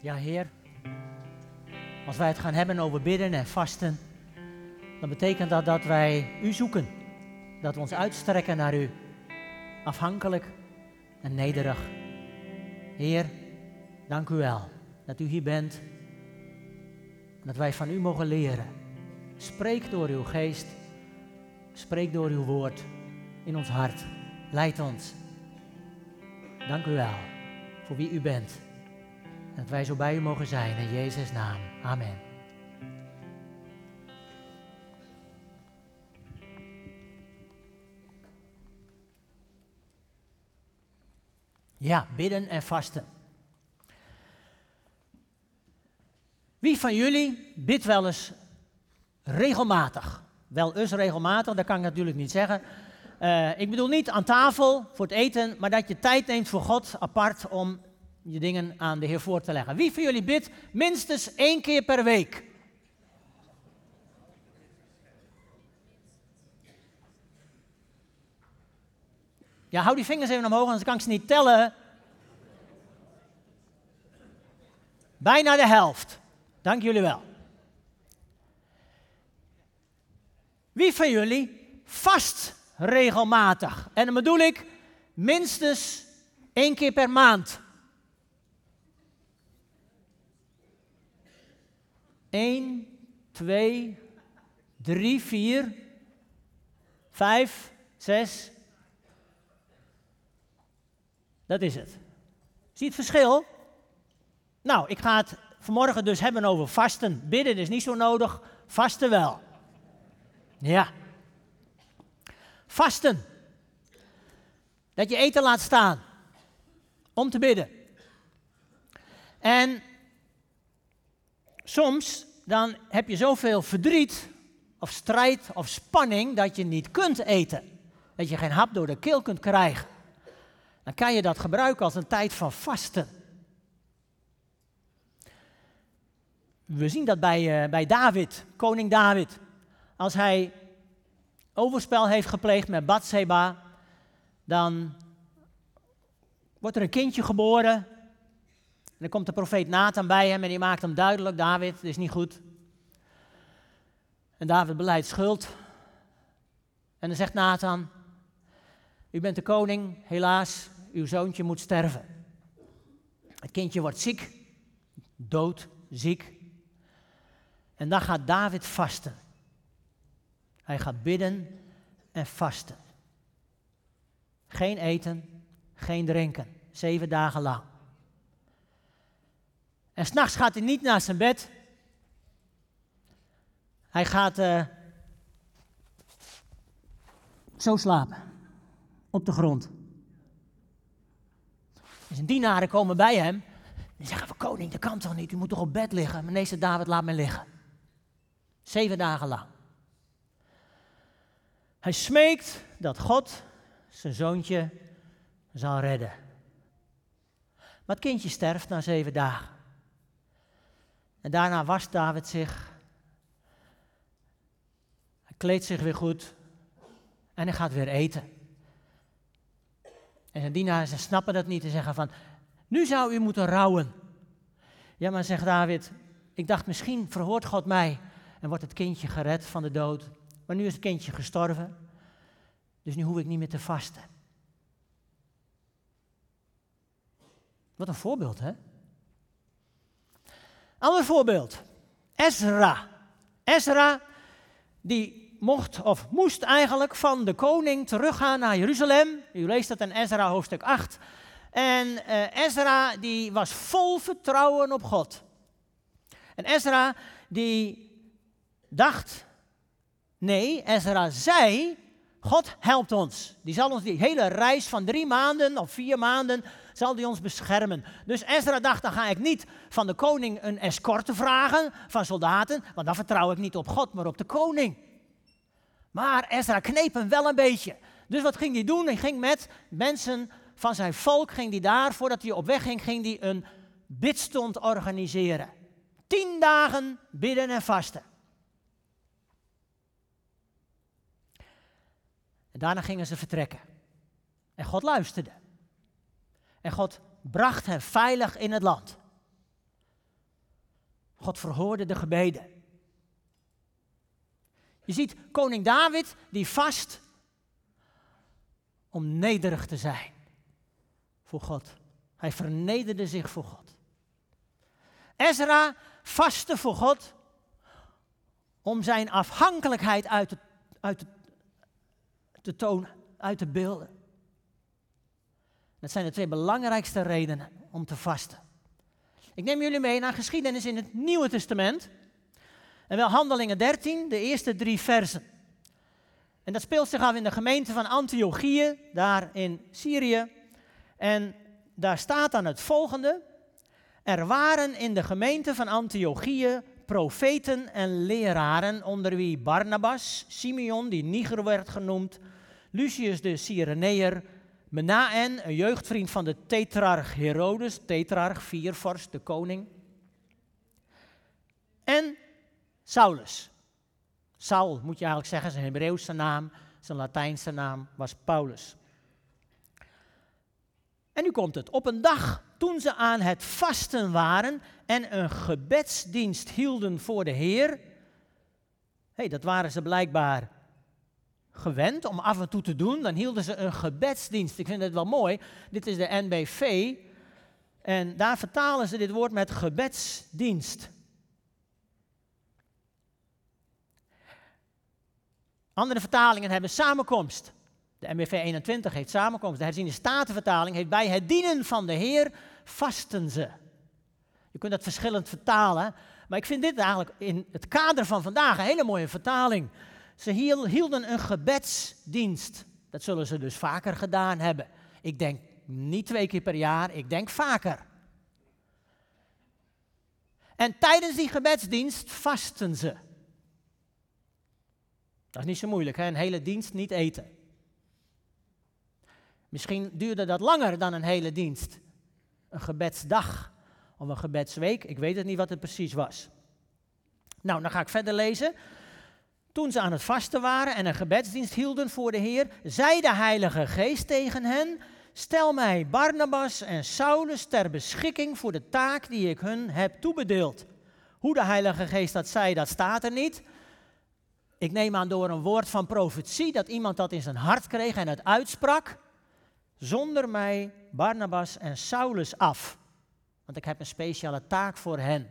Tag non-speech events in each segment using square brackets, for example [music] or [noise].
Ja, Heer, als wij het gaan hebben over bidden en vasten, dan betekent dat dat wij U zoeken. Dat we ons uitstrekken naar U. Afhankelijk en nederig. Heer, dank U wel dat U hier bent. Dat wij van U mogen leren. Spreek door Uw geest. Spreek door Uw woord in ons hart. Leid ons. Dank U wel voor wie U bent. Dat wij zo bij U mogen zijn in Jezus' naam. Amen. Ja, bidden en vasten. Wie van jullie bidt wel eens regelmatig? Wel eens regelmatig, dat kan ik natuurlijk niet zeggen. Uh, ik bedoel niet aan tafel voor het eten, maar dat je tijd neemt voor God apart om je dingen aan de Heer voor te leggen. Wie van jullie bidt minstens één keer per week? Ja, hou die vingers even omhoog, anders kan ik ze niet tellen. Bijna de helft. Dank jullie wel. Wie van jullie vast regelmatig? En dan bedoel ik minstens één keer per maand. Eén, twee, drie, vier, vijf, zes. Dat is het. Zie het verschil? Nou, ik ga het vanmorgen dus hebben over vasten. Bidden is niet zo nodig, vasten wel. Ja. Vasten. Dat je eten laat staan om te bidden. En soms dan heb je zoveel verdriet of strijd of spanning dat je niet kunt eten. Dat je geen hap door de keel kunt krijgen. Dan kan je dat gebruiken als een tijd van vasten. We zien dat bij, uh, bij David, koning David. Als hij overspel heeft gepleegd met Bathseba, dan wordt er een kindje geboren. En dan komt de profeet Nathan bij hem en die maakt hem duidelijk, David, dit is niet goed. En David beleidt schuld. En dan zegt Nathan, u bent de koning, helaas, uw zoontje moet sterven. Het kindje wordt ziek, dood, ziek. En dan gaat David vasten. Hij gaat bidden en vasten. Geen eten, geen drinken. Zeven dagen lang. En s'nachts gaat hij niet naar zijn bed. Hij gaat uh, zo slapen. Op de grond. En zijn dienaren komen bij hem. En zeggen van koning, dat kan toch niet? U moet toch op bed liggen? Maar nee, David, laat me liggen. Zeven dagen lang. Hij smeekt dat God zijn zoontje zal redden. Maar het kindje sterft na zeven dagen. En daarna wast David zich. Hij kleedt zich weer goed. En hij gaat weer eten. En zijn dienaren snappen dat niet en zeggen van, nu zou u moeten rouwen. Ja, maar zegt David, ik dacht misschien verhoort God mij en wordt het kindje gered van de dood. Maar nu is het kindje gestorven, dus nu hoef ik niet meer te vasten. Wat een voorbeeld, hè? Ander voorbeeld. Ezra. Ezra, die mocht of moest eigenlijk van de koning teruggaan naar Jeruzalem. U leest dat in Ezra hoofdstuk 8. En uh, Ezra die was vol vertrouwen op God. En Ezra die dacht, nee, Ezra zei, God helpt ons. Die zal ons die hele reis van drie maanden of vier maanden, zal die ons beschermen. Dus Ezra dacht, dan ga ik niet van de koning een escorte vragen van soldaten, want dan vertrouw ik niet op God, maar op de koning. Maar Ezra kneep hem wel een beetje. Dus wat ging hij doen? Hij ging met mensen van zijn volk, ging hij daar, voordat hij op weg ging, ging hij een bidstond organiseren. Tien dagen bidden en vasten. En daarna gingen ze vertrekken. En God luisterde. En God bracht hen veilig in het land. God verhoorde de gebeden. Je ziet koning David die vast om nederig te zijn voor God. Hij vernederde zich voor God. Ezra vastte voor God om zijn afhankelijkheid uit te, uit te, tonen, uit te beelden. Dat zijn de twee belangrijkste redenen om te vasten. Ik neem jullie mee naar geschiedenis in het Nieuwe Testament. En wel Handelingen 13, de eerste drie versen. En dat speelt zich af in de gemeente van Antiochië, daar in Syrië. En daar staat dan het volgende. Er waren in de gemeente van Antiochië profeten en leraren, onder wie Barnabas, Simeon, die Niger werd genoemd, Lucius de Cyreneer, Menaen, een jeugdvriend van de tetrarch Herodes, tetrarch, viervorst, de koning, en Saulus. Saul moet je eigenlijk zeggen, zijn Hebreeuwse naam, zijn Latijnse naam was Paulus. En nu komt het. Op een dag toen ze aan het vasten waren en een gebedsdienst hielden voor de Heer. hey, dat waren ze blijkbaar gewend om af en toe te doen. Dan hielden ze een gebedsdienst. Ik vind het wel mooi. Dit is de NBV. En daar vertalen ze dit woord met gebedsdienst. Andere vertalingen hebben samenkomst. De MBV 21 heeft samenkomst. De herziende statenvertaling heeft bij het dienen van de Heer vasten ze. Je kunt dat verschillend vertalen. Maar ik vind dit eigenlijk in het kader van vandaag een hele mooie vertaling. Ze hielden een gebedsdienst. Dat zullen ze dus vaker gedaan hebben. Ik denk niet twee keer per jaar, ik denk vaker. En tijdens die gebedsdienst vasten ze. Dat is niet zo moeilijk, hè? een hele dienst niet eten. Misschien duurde dat langer dan een hele dienst. Een gebedsdag of een gebedsweek, ik weet het niet wat het precies was. Nou, dan ga ik verder lezen. Toen ze aan het vasten waren en een gebedsdienst hielden voor de Heer, zei de Heilige Geest tegen hen: Stel mij Barnabas en Saulus ter beschikking voor de taak die ik hun heb toebedeeld. Hoe de Heilige Geest dat zei, dat staat er niet. Ik neem aan door een woord van profetie dat iemand dat in zijn hart kreeg en het uitsprak. Zonder mij Barnabas en Saulus af, want ik heb een speciale taak voor hen.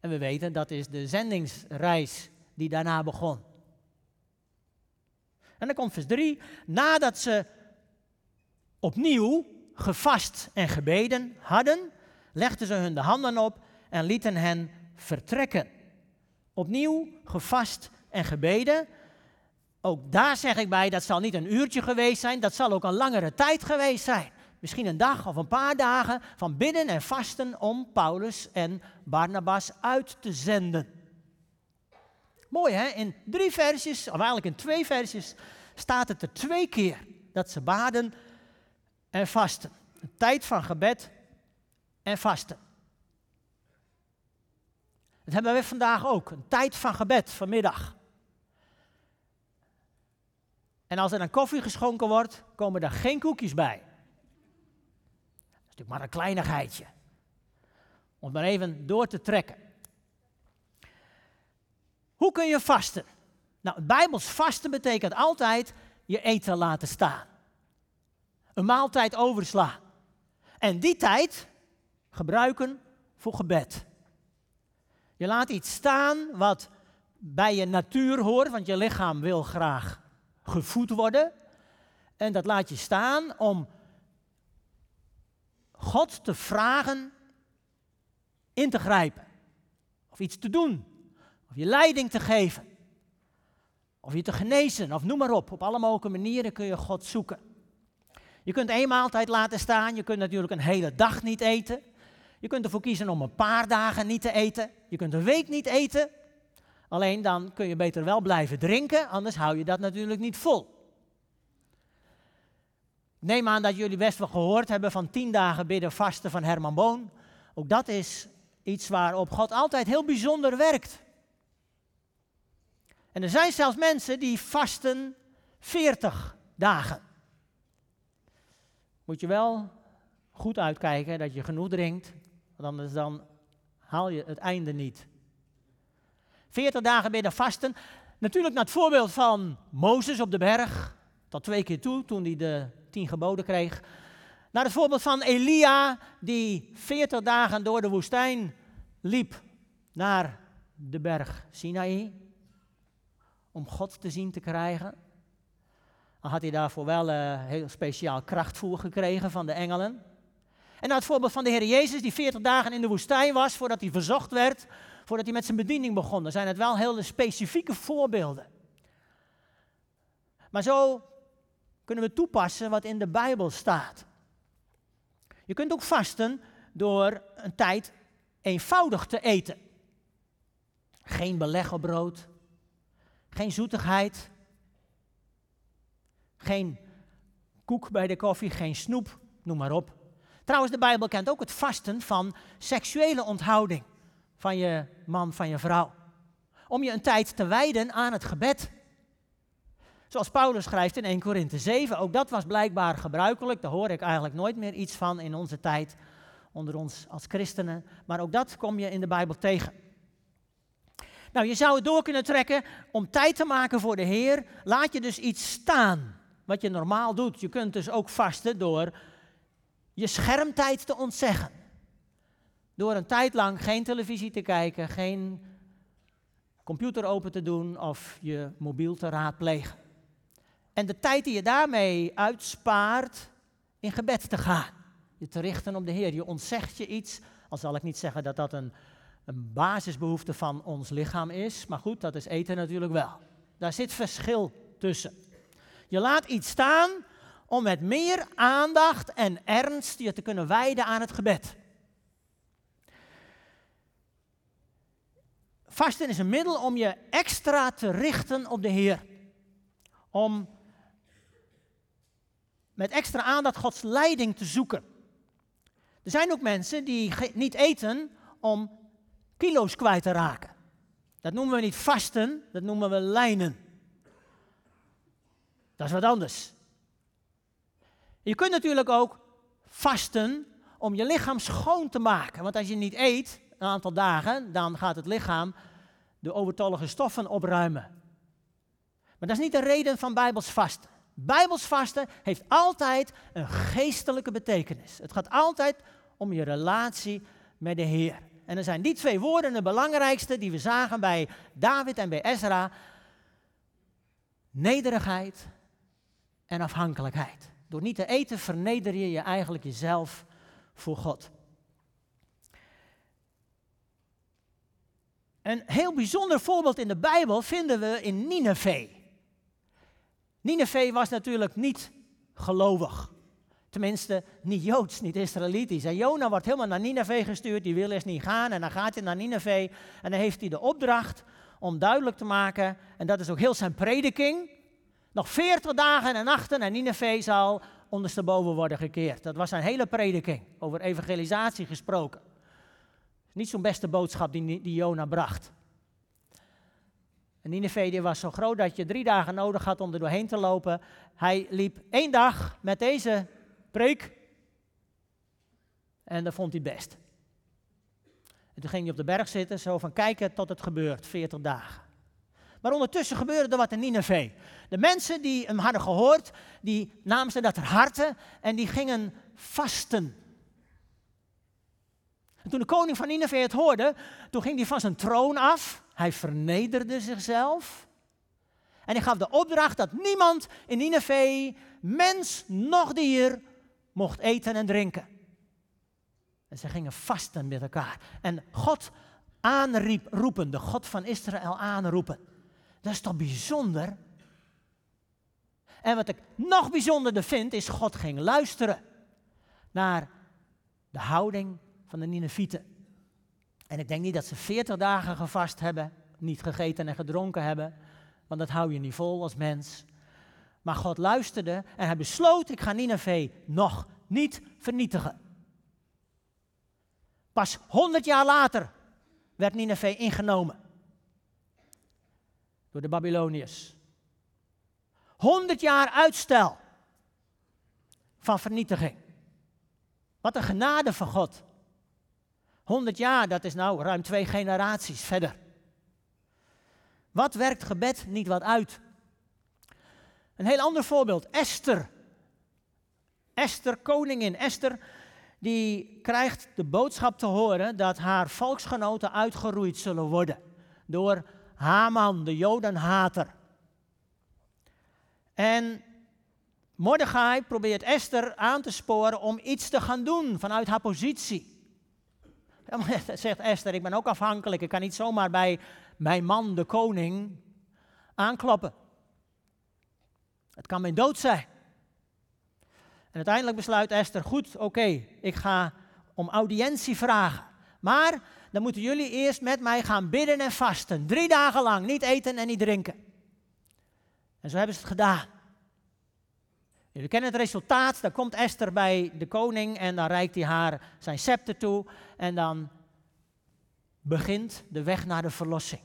En we weten dat is de zendingsreis die daarna begon. En dan komt vers 3. Nadat ze opnieuw gevast en gebeden hadden, legden ze hun de handen op en lieten hen vertrekken. Opnieuw gevast en gebeden. Ook daar zeg ik bij, dat zal niet een uurtje geweest zijn, dat zal ook een langere tijd geweest zijn. Misschien een dag of een paar dagen van bidden en vasten om Paulus en Barnabas uit te zenden. Mooi hè, in drie versjes, of eigenlijk in twee versjes, staat het er twee keer dat ze baden en vasten. Een tijd van gebed en vasten. Dat hebben we vandaag ook, een tijd van gebed vanmiddag. En als er dan koffie geschonken wordt, komen er geen koekjes bij. Dat is natuurlijk maar een kleinigheidje. Om maar even door te trekken. Hoe kun je vasten? Nou, Bijbels vasten betekent altijd je eten laten staan. Een maaltijd overslaan. En die tijd gebruiken voor gebed. Je laat iets staan wat bij je natuur hoort, want je lichaam wil graag gevoed worden. En dat laat je staan om God te vragen in te grijpen. Of iets te doen. Je leiding te geven. Of je te genezen. Of noem maar op. Op alle mogelijke manieren kun je God zoeken. Je kunt één maaltijd laten staan. Je kunt natuurlijk een hele dag niet eten. Je kunt ervoor kiezen om een paar dagen niet te eten. Je kunt een week niet eten. Alleen dan kun je beter wel blijven drinken, anders hou je dat natuurlijk niet vol. Neem aan dat jullie best wel gehoord hebben van tien dagen bidden vasten van Herman Boon. Ook dat is iets waarop God altijd heel bijzonder werkt. En er zijn zelfs mensen die vasten 40 dagen. Moet je wel goed uitkijken dat je genoeg drinkt, want anders dan haal je het einde niet 40 dagen ben je vasten. Natuurlijk naar het voorbeeld van Mozes op de berg. Tot twee keer toe, toen hij de tien geboden kreeg. Naar het voorbeeld van Elia, die 40 dagen door de woestijn liep naar de berg Sinaï. Om God te zien te krijgen. Dan had hij daarvoor wel uh, heel speciaal krachtvoer gekregen van de engelen. En naar het voorbeeld van de Heer Jezus, die 40 dagen in de woestijn was voordat hij verzocht werd, voordat hij met zijn bediening begon. Dan zijn het wel hele specifieke voorbeelden. Maar zo kunnen we toepassen wat in de Bijbel staat. Je kunt ook vasten door een tijd eenvoudig te eten. Geen beleg op brood, geen zoetigheid, geen koek bij de koffie, geen snoep, noem maar op. Trouwens, de Bijbel kent ook het vasten van seksuele onthouding van je man, van je vrouw. Om je een tijd te wijden aan het gebed. Zoals Paulus schrijft in 1 Korinthe 7, ook dat was blijkbaar gebruikelijk. Daar hoor ik eigenlijk nooit meer iets van in onze tijd onder ons als christenen. Maar ook dat kom je in de Bijbel tegen. Nou, je zou het door kunnen trekken om tijd te maken voor de Heer. Laat je dus iets staan wat je normaal doet. Je kunt dus ook vasten door je schermtijd te ontzeggen. Door een tijd lang geen televisie te kijken, geen computer open te doen of je mobiel te raadplegen. En de tijd die je daarmee uitspaart, in gebed te gaan. Je te richten op de Heer. Je ontzegt je iets. Al zal ik niet zeggen dat dat een, een basisbehoefte van ons lichaam is. Maar goed, dat is eten natuurlijk wel. Daar zit verschil tussen. Je laat iets staan om met meer aandacht en ernst je te kunnen wijden aan het gebed. Vasten is een middel om je extra te richten op de Heer. Om met extra aandacht Gods leiding te zoeken. Er zijn ook mensen die niet eten om kilo's kwijt te raken. Dat noemen we niet vasten, dat noemen we lijnen. Dat is wat anders. Je kunt natuurlijk ook vasten om je lichaam schoon te maken. Want als je niet eet een aantal dagen, dan gaat het lichaam de overtollige stoffen opruimen. Maar dat is niet de reden van Bijbels vasten. Bijbels vasten heeft altijd een geestelijke betekenis. Het gaat altijd om je relatie met de Heer. En er zijn die twee woorden de belangrijkste die we zagen bij David en bij Ezra. Nederigheid en afhankelijkheid. Door niet te eten verneder je je eigenlijk jezelf voor God. Een heel bijzonder voorbeeld in de Bijbel vinden we in Nineveh. Nineveh was natuurlijk niet gelovig. Tenminste, niet Joods, niet Israëlitisch. En Jona wordt helemaal naar Nineveh gestuurd, die wil eerst niet gaan. En dan gaat hij naar Nineveh en dan heeft hij de opdracht om duidelijk te maken, en dat is ook heel zijn prediking, nog 40 dagen en nachten en Nineveh zal ondersteboven worden gekeerd. Dat was zijn hele prediking, over evangelisatie gesproken. Niet zo'n beste boodschap die, die Jona bracht. En Nineveh was zo groot dat je drie dagen nodig had om er doorheen te lopen. Hij liep één dag met deze en dat vond hij best. En toen ging hij op de berg zitten, zo van kijken tot het gebeurt, 40 dagen. Maar ondertussen gebeurde er wat in Nineveh. De mensen die hem hadden gehoord, die namen ze dat ter harte en die gingen vasten. En toen de koning van Nineveh het hoorde, toen ging hij van zijn troon af. Hij vernederde zichzelf. En hij gaf de opdracht dat niemand in Nineveh, mens noch dier, mocht eten en drinken. En ze gingen vasten met elkaar. En God aanroepen, de God van Israël aanroepen. Dat is toch bijzonder? En wat ik nog bijzonderder vind, is God ging luisteren naar de houding van de Ninevieten. En ik denk niet dat ze 40 dagen gevast hebben, niet gegeten en gedronken hebben, want dat hou je niet vol als mens. Maar God luisterde en hij besloot, ik ga Nineveh nog niet vernietigen. Pas 100 jaar later werd Nineveh ingenomen door de Babyloniërs. 100 jaar uitstel van vernietiging. Wat een genade van God. 100 jaar, dat is nou ruim twee generaties verder. Wat werkt gebed niet wat uit? Een heel ander voorbeeld, Esther. Esther, koningin Esther, die krijgt de boodschap te horen dat haar volksgenoten uitgeroeid zullen worden door Haman, de Jodenhater. En Mordechai probeert Esther aan te sporen om iets te gaan doen vanuit haar positie. [laughs] zegt Esther, ik ben ook afhankelijk, ik kan niet zomaar bij mijn man, de koning, aankloppen. Het kan mijn dood zijn. En uiteindelijk besluit Esther, goed, oké, ik ga om audiëntie vragen. Maar dan moeten jullie eerst met mij gaan bidden en vasten. Drie dagen lang, niet eten en niet drinken. En zo hebben ze het gedaan. Jullie kennen het resultaat. Dan komt Esther bij de koning en dan reikt hij haar zijn scepter toe. En dan begint de weg naar de verlossing.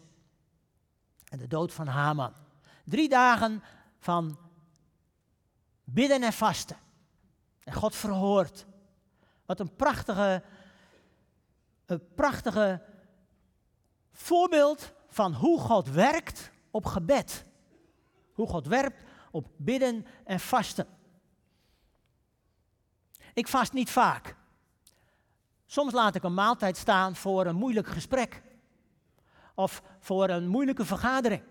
En de dood van Haman. Drie dagen van bidden en vasten. En God verhoort. Wat een prachtige, een prachtige voorbeeld van hoe God werkt op gebed. Hoe God werkt op bidden en vasten. Ik vast niet vaak. Soms laat ik een maaltijd staan voor een moeilijk gesprek. Of voor een moeilijke vergadering.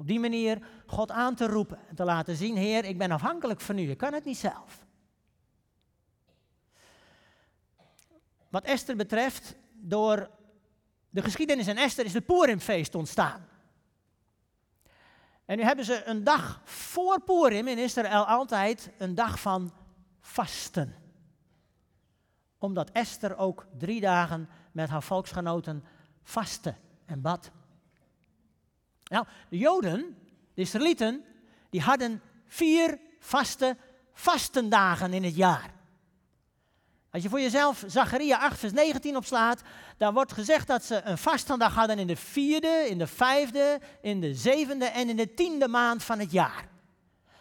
Op die manier God aan te roepen en te laten zien, Heer, ik ben afhankelijk van u, ik kan het niet zelf. Wat Esther betreft, door de geschiedenis in Esther is het Purimfeest ontstaan. En nu hebben ze een dag voor Purim in Israël altijd een dag van vasten. Omdat Esther ook drie dagen met haar volksgenoten vastte en bad. Nou, de Joden, de Israëlieten, die hadden vier vaste vastendagen in het jaar. Als je voor jezelf Zacharia 8, vers 19 opslaat, dan wordt gezegd dat ze een vastendag hadden in de vierde, in de vijfde, in de zevende en in de tiende maand van het jaar.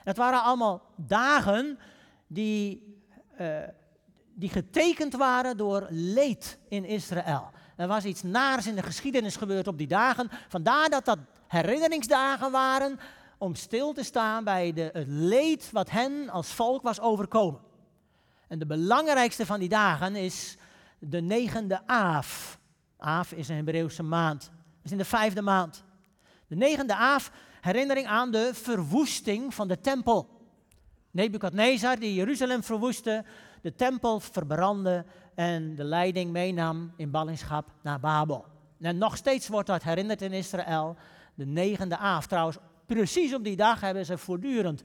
Dat waren allemaal dagen die, uh, die getekend waren door leed in Israël. Er was iets naars in de geschiedenis gebeurd op die dagen. Vandaar dat dat herinneringsdagen waren om stil te staan bij het leed wat hen als volk was overkomen. En de belangrijkste van die dagen is de negende Aaf. Aaf is een Hebreeuwse maand. Dat is in de vijfde maand. De negende Aaf, herinnering aan de verwoesting van de tempel. Nebukadnezar, die Jeruzalem verwoestte, de tempel verbrandde en de leiding meenam in ballingschap naar Babel. En nog steeds wordt dat herinnerd in Israël. De negende Aaf. Trouwens, precies op die dag hebben ze voortdurend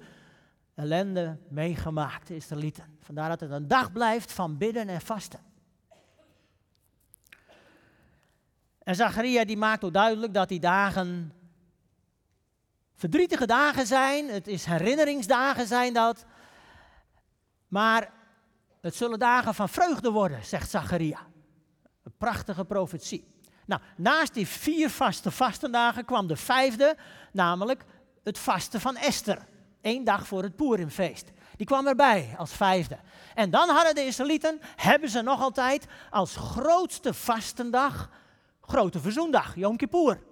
ellende meegemaakt, de Israëlieten. Vandaar dat het een dag blijft van bidden en vasten. En Zacharia die maakt ook duidelijk dat die dagen verdrietige dagen zijn. Het is herinneringsdagen zijn dat. Maar het zullen dagen van vreugde worden, zegt Zacharia. Een prachtige profetie. Nou, naast die vier vaste vastendagen kwam de vijfde, namelijk het vasten van Esther. Eén dag voor het Purimfeest. Die kwam erbij als vijfde. En dan hadden de Israëlieten, hebben ze nog altijd, als grootste vastendag, Grote Verzoendag, Yom Kippur.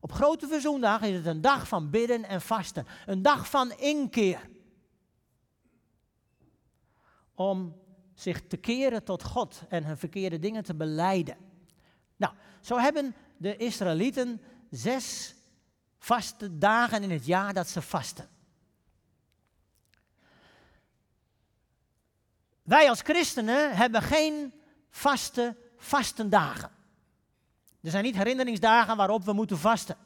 Op Grote Verzoendag is het een dag van bidden en vasten. Een dag van inkeer. Om zich te keren tot God en hun verkeerde dingen te beleiden. Nou, zo hebben de Israëlieten zes vaste dagen in het jaar dat ze vasten. Wij als christenen hebben geen vaste vastendagen. Er zijn niet herinneringsdagen waarop we moeten vasten.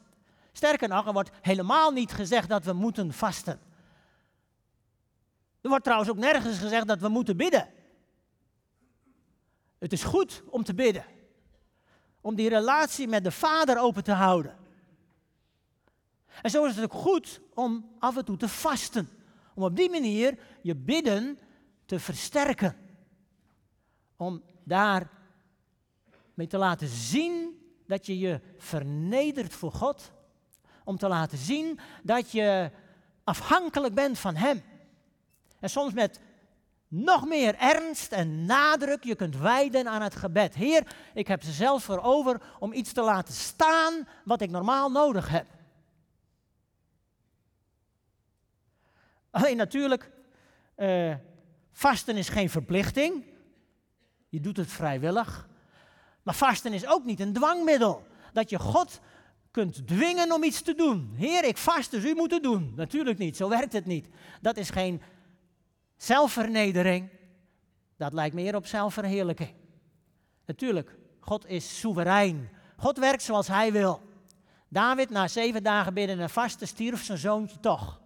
Sterker nog, er wordt helemaal niet gezegd dat we moeten vasten. Er wordt trouwens ook nergens gezegd dat we moeten bidden. Het is goed om te bidden. Om die relatie met de Vader open te houden. En zo is het ook goed om af en toe te vasten. Om op die manier je bidden te versterken. Om daar mee te laten zien dat je je vernedert voor God. Om te laten zien dat je afhankelijk bent van Hem. En soms met nog meer ernst en nadruk je kunt wijden aan het gebed. Heer, ik heb ze zelfs voor over om iets te laten staan wat ik normaal nodig heb. Alleen natuurlijk, uh, vasten is geen verplichting. Je doet het vrijwillig. Maar vasten is ook niet een dwangmiddel. Dat je God kunt dwingen om iets te doen. Heer, ik vast, dus u moet het doen. Natuurlijk niet, zo werkt het niet. Dat is geen zelfvernedering. Dat lijkt meer op zelfverheerlijking. Natuurlijk, God is soeverein. God werkt zoals hij wil. David, na zeven dagen binnen een vaste, stierf zijn zoontje toch.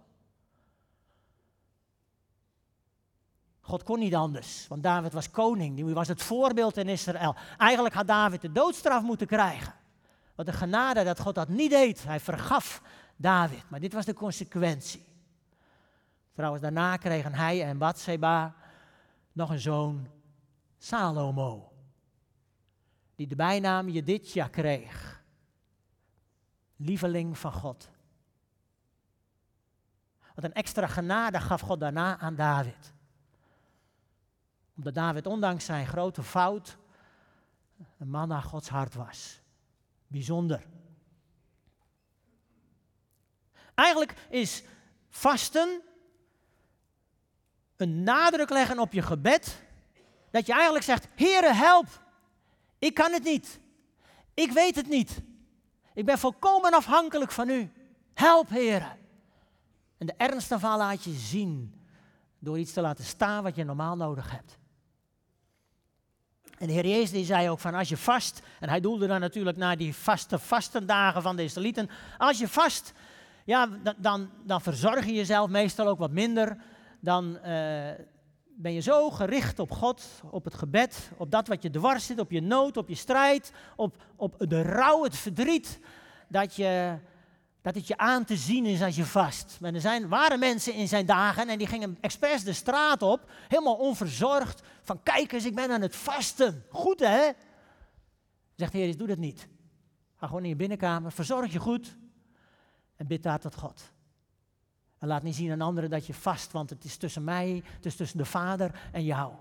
God kon niet anders, want David was koning. Die was het voorbeeld in Israël. Eigenlijk had David de doodstraf moeten krijgen. Wat een genade dat God dat niet deed. Hij vergaf David, maar dit was de consequentie. Trouwens, daarna kregen hij en Bathseba nog een zoon, Salomo. Die de bijnaam Jedidja kreeg. Lieveling van God. Wat een extra genade gaf God daarna aan David omdat David ondanks zijn grote fout een man naar Gods hart was. Bijzonder. Eigenlijk is vasten een nadruk leggen op je gebed. Dat je eigenlijk zegt, Heere help, ik kan het niet. Ik weet het niet. Ik ben volkomen afhankelijk van u. Help, Heere. En de ernst daarvan laat je zien door iets te laten staan wat je normaal nodig hebt. En de Heer Jezus die zei ook van als je vast, en hij doelde dan natuurlijk naar die vaste vastendagen van de Israëlieten. Als je vast, ja, dan, dan verzorg je jezelf meestal ook wat minder. Dan eh, ben je zo gericht op God, op het gebed, op dat wat je dwars zit, op je nood, op je strijd, op, op de rouw, het verdriet. Dat je dat het je aan te zien is als je vast. Maar er zijn, waren mensen in zijn dagen en die gingen expres de straat op, helemaal onverzorgd, van kijk eens, ik ben aan het vasten. Goed hè? Zegt de Heer, doe dat niet. Ga gewoon in je binnenkamer, verzorg je goed en bid daar tot God. En laat niet zien aan anderen dat je vast, want het is tussen mij, het is tussen de Vader en jou.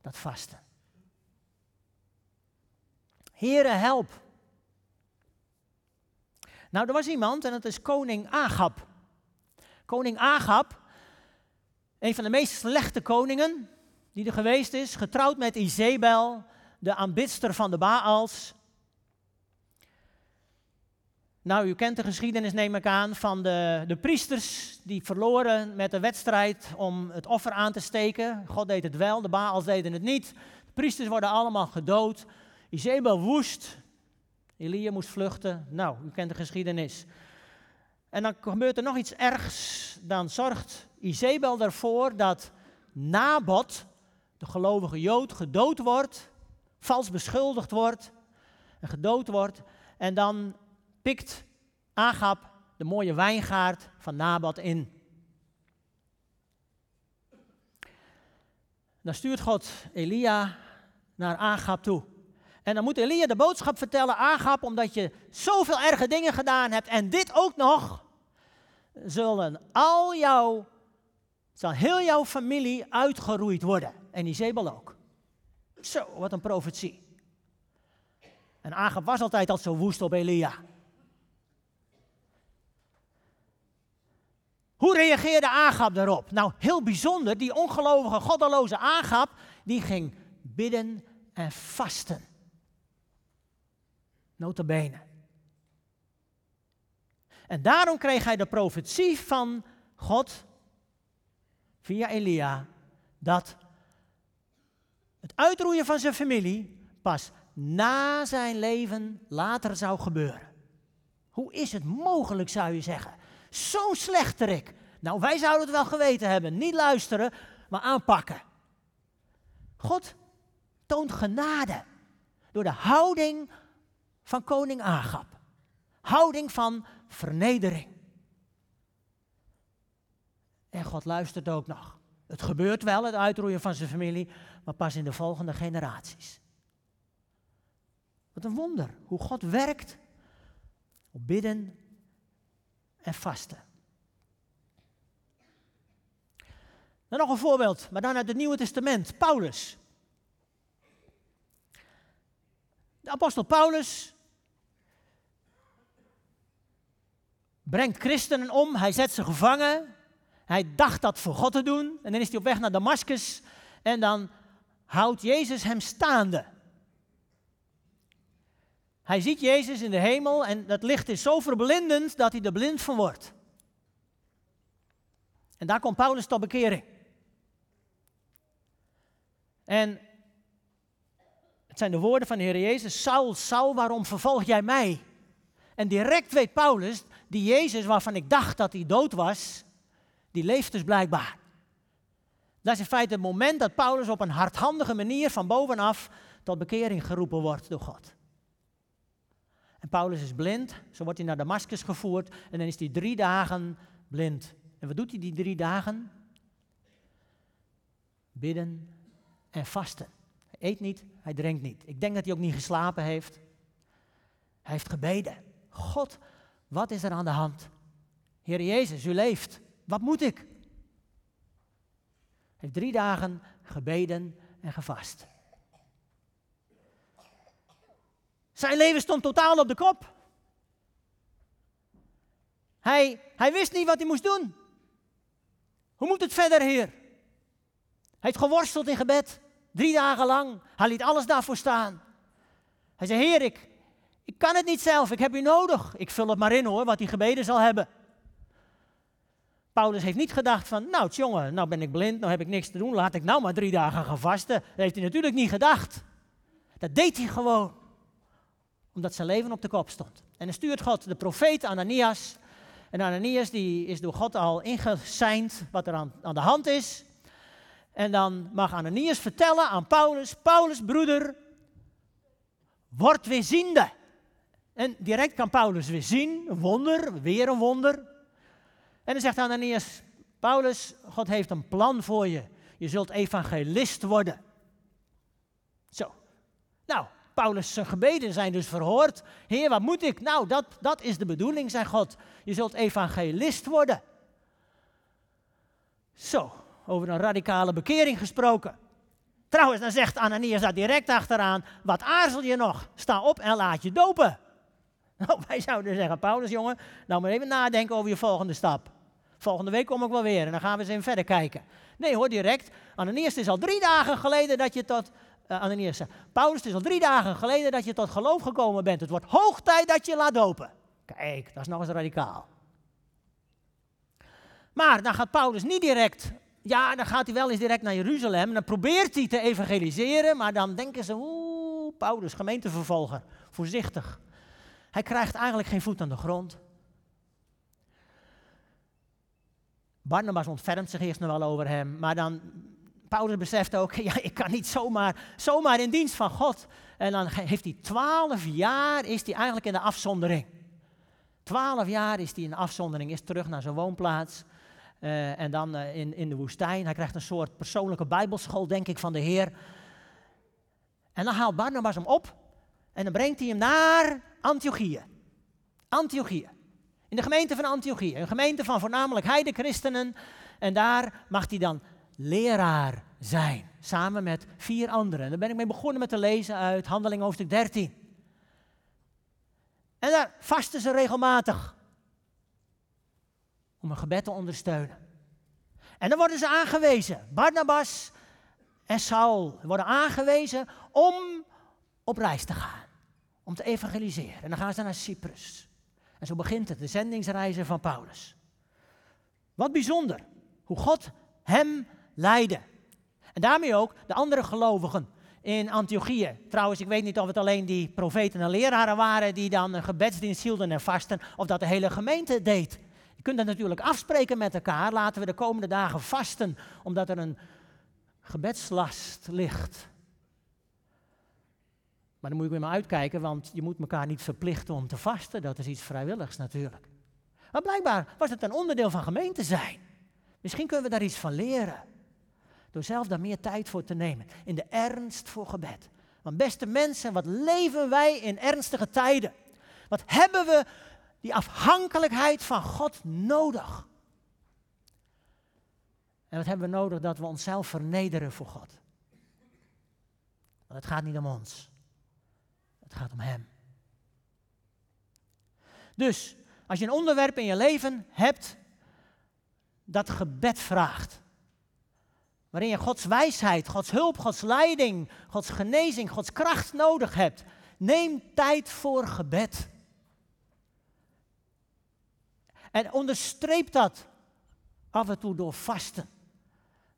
Dat vasten. Here, help. Nou, er was iemand en dat is koning Agab. Koning Agab, een van de meest slechte koningen die er geweest is, getrouwd met Izebel, de aanbidster van de Baals. Nou, u kent de geschiedenis, neem ik aan, van de, de priesters die verloren met de wedstrijd om het offer aan te steken. God deed het wel, de Baals deden het niet. De priesters worden allemaal gedood. Izebel woest, Elia moest vluchten. Nou, u kent de geschiedenis. En dan gebeurt er nog iets ergs. Dan zorgt Izebel ervoor dat Nabot, de gelovige Jood, gedood wordt, vals beschuldigd wordt en gedood wordt. En dan pikt Agab de mooie wijngaard van Nabot in. Dan stuurt God Elia naar Agab toe. En dan moet Elia de boodschap vertellen, Agap, omdat je zoveel erge dingen gedaan hebt en dit ook nog, zullen al jouw, zal heel jouw familie uitgeroeid worden. En Izebel ook. Zo, wat een profetie. En Agap was altijd al zo woest op Elia. Hoe reageerde Agap daarop? Nou, heel bijzonder, die ongelovige, goddeloze Agap, die ging bidden en vasten. Notabene. En daarom kreeg hij de profetie van God via Elia dat het uitroeien van zijn familie pas na zijn leven later zou gebeuren. Hoe is het mogelijk, zou je zeggen? Zo'n slechterik. Nou, wij zouden het wel geweten hebben. Niet luisteren, maar aanpakken. God toont genade door de houding van koning Agab. Houding van vernedering. En God luistert ook nog. Het gebeurt wel, het uitroeien van zijn familie, maar pas in de volgende generaties. Wat een wonder, hoe God werkt op bidden en vasten. Dan nog een voorbeeld, maar dan uit het Nieuwe Testament. Paulus. De apostel Paulus brengt christenen om, hij zet ze gevangen. Hij dacht dat voor God te doen. En dan is hij op weg naar Damascus. En dan houdt Jezus hem staande. Hij ziet Jezus in de hemel en dat licht is zo verblindend dat hij er blind van wordt. En daar komt Paulus tot bekering. En het zijn de woorden van de Heer Jezus: Saul, Saul, waarom vervolg jij mij? En direct weet Paulus, die Jezus waarvan ik dacht dat hij dood was, die leeft dus blijkbaar. Dat is in feite het moment dat Paulus op een hardhandige manier van bovenaf tot bekering geroepen wordt door God. En Paulus is blind, zo wordt hij naar Damascus gevoerd en dan is hij drie dagen blind. En wat doet hij die drie dagen? Bidden en vasten. Hij eet niet, hij drinkt niet. Ik denk dat hij ook niet geslapen heeft. Hij heeft gebeden. God, wat is er aan de hand? Heer Jezus, u leeft. Wat moet ik? Hij heeft drie dagen gebeden en gevast. Zijn leven stond totaal op de kop. Hij, hij wist niet wat hij moest doen. Hoe moet het verder, Heer? Hij heeft geworsteld in gebed, drie dagen lang. Hij liet alles daarvoor staan. Hij zei, Heer, ik, ik kan het niet zelf, ik heb u nodig. Ik vul het maar in hoor, wat hij gebeden zal hebben. Paulus heeft niet gedacht van, nou jongen, nou ben ik blind, nou heb ik niks te doen, laat ik nou maar drie dagen gaan vasten. Dat heeft hij natuurlijk niet gedacht. Dat deed hij gewoon, omdat zijn leven op de kop stond. En dan stuurt God de profeet Ananias. En Ananias die is door God al ingeseind wat er aan, de hand is. En dan mag Ananias vertellen aan Paulus, Paulus broeder, word weer ziende. En direct kan Paulus weer zien, wonder, weer een wonder. En dan zegt Ananias, Paulus, God heeft een plan voor je. Je zult evangelist worden. Zo. Nou, Paulus' gebeden zijn dus verhoord. Heer, wat moet ik? Nou, dat, dat is de bedoeling, zei God. Je zult evangelist worden. Zo, over een radicale bekering gesproken. Trouwens, dan zegt Ananias daar direct achteraan, wat aarzel je nog? Sta op en laat je dopen. [laughs] Nou, wij zouden zeggen, Paulus jongen, nou maar even nadenken over je volgende stap. Volgende week kom ik wel weer en dan gaan we eens even verder kijken. Nee hoor, direct. Ananias, het is al drie dagen geleden dat je tot... Uh, Ananias zegt, Paulus, het is al drie dagen geleden dat je tot geloof gekomen bent. Het wordt hoog tijd dat je laat dopen. Kijk, dat is nog eens radicaal. Maar dan gaat Paulus niet direct ja, dan gaat hij wel eens direct naar Jeruzalem. Dan probeert hij te evangeliseren, maar dan denken ze, oeh, Paulus, gemeentevervolger, voorzichtig. Hij krijgt eigenlijk geen voet aan de grond. Barnabas ontfermt zich eerst nog wel over hem, maar dan, Paulus beseft ook, [laughs] ja, ik kan niet zomaar, zomaar in dienst van God. En dan heeft hij twaalf jaar, is hij eigenlijk in de afzondering. Twaalf jaar is hij in de afzondering, is terug naar zijn woonplaats. Uh, en dan uh, in, in de woestijn. Hij krijgt een soort persoonlijke bijbelschool, denk ik, van de Heer. En dan haalt Barnabas hem op en dan brengt hij hem naar Antiochië. Antiochië. In de gemeente van Antiochië. Een gemeente van voornamelijk heide-christenen. En daar mag hij dan leraar zijn. Samen met vier anderen. En daar ben ik mee begonnen met te lezen uit Handeling hoofdstuk 13. En daar vasten ze regelmatig. Om een gebed te ondersteunen. En dan worden ze aangewezen. Barnabas en Saul worden aangewezen om op reis te gaan om te evangeliseren. En dan gaan ze naar Cyprus. En zo begint het, de zendingsreizen van Paulus. Wat bijzonder, hoe God hem leidde. En daarmee ook de andere gelovigen in Antiochië. Trouwens, ik weet niet of het alleen die profeten en leraren waren die dan een gebedsdienst hielden en vasten, of dat de hele gemeente deed. Je kunt dat natuurlijk afspreken met elkaar. Laten we de komende dagen vasten, omdat er een gebedslast ligt. Maar dan moet ik weer maar uitkijken, want je moet elkaar niet verplichten om te vasten. Dat is iets vrijwilligs natuurlijk. Maar blijkbaar was het een onderdeel van gemeente zijn. Misschien kunnen we daar iets van leren. Door zelf daar meer tijd voor te nemen. In de ernst voor gebed. Want beste mensen, wat leven wij in ernstige tijden? Wat hebben we die afhankelijkheid van God nodig? En wat hebben we nodig? Dat we onszelf vernederen voor God. Want het gaat niet om ons. Het gaat om Hem. Dus, als je een onderwerp in je leven hebt dat gebed vraagt, waarin je Gods wijsheid, Gods hulp, Gods leiding, Gods genezing, Gods kracht nodig hebt, neem tijd voor gebed. En onderstreep dat af en toe door vasten.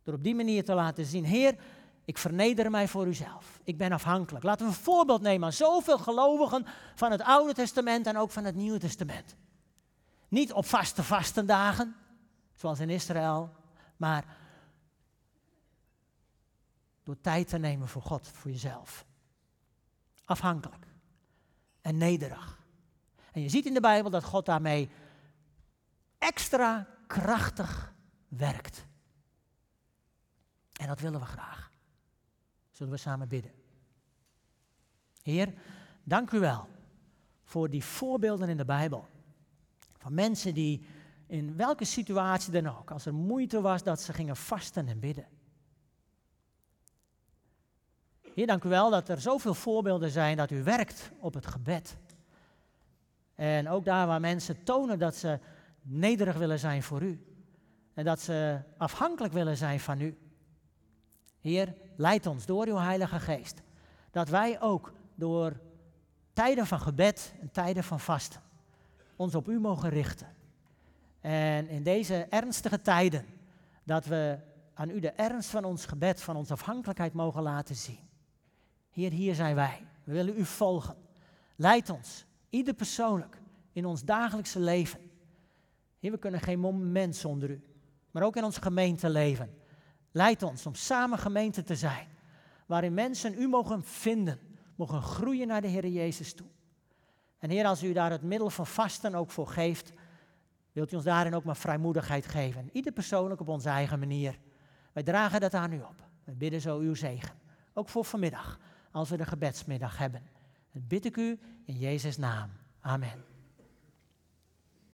Door op die manier te laten zien, Heer, ik verneder mij voor uzelf. Ik ben afhankelijk. Laten we een voorbeeld nemen aan zoveel gelovigen van het Oude Testament en ook van het Nieuwe Testament. Niet op vaste vastendagen, zoals in Israël, maar door tijd te nemen voor God, voor jezelf. Afhankelijk en nederig. En je ziet in de Bijbel dat God daarmee extra krachtig werkt. En dat willen we graag. Zullen we samen bidden? Heer, dank u wel voor die voorbeelden in de Bijbel. Van mensen die in welke situatie dan ook, als er moeite was, dat ze gingen vasten en bidden. Heer, dank u wel dat er zoveel voorbeelden zijn dat u werkt op het gebed. En ook daar waar mensen tonen dat ze nederig willen zijn voor u. En dat ze afhankelijk willen zijn van u. Heer, leid ons door uw Heilige Geest. Dat wij ook door tijden van gebed en tijden van vasten ons op u mogen richten. En in deze ernstige tijden, dat we aan u de ernst van ons gebed, van onze afhankelijkheid mogen laten zien. Heer, hier zijn wij. We willen u volgen. Leid ons, ieder persoonlijk, in ons dagelijkse leven. Heer, we kunnen geen moment zonder u, maar ook in ons gemeenteleven. Leid ons om samen gemeente te zijn, waarin mensen u mogen vinden, mogen groeien naar de Heer Jezus toe. En Heer, als u daar het middel van vasten ook voor geeft, wilt u ons daarin ook maar vrijmoedigheid geven. Ieder persoonlijk op onze eigen manier. Wij dragen dat aan u op. We bidden zo uw zegen. Ook voor vanmiddag, als we de gebedsmiddag hebben. Dat bid ik u in Jezus' naam. Amen.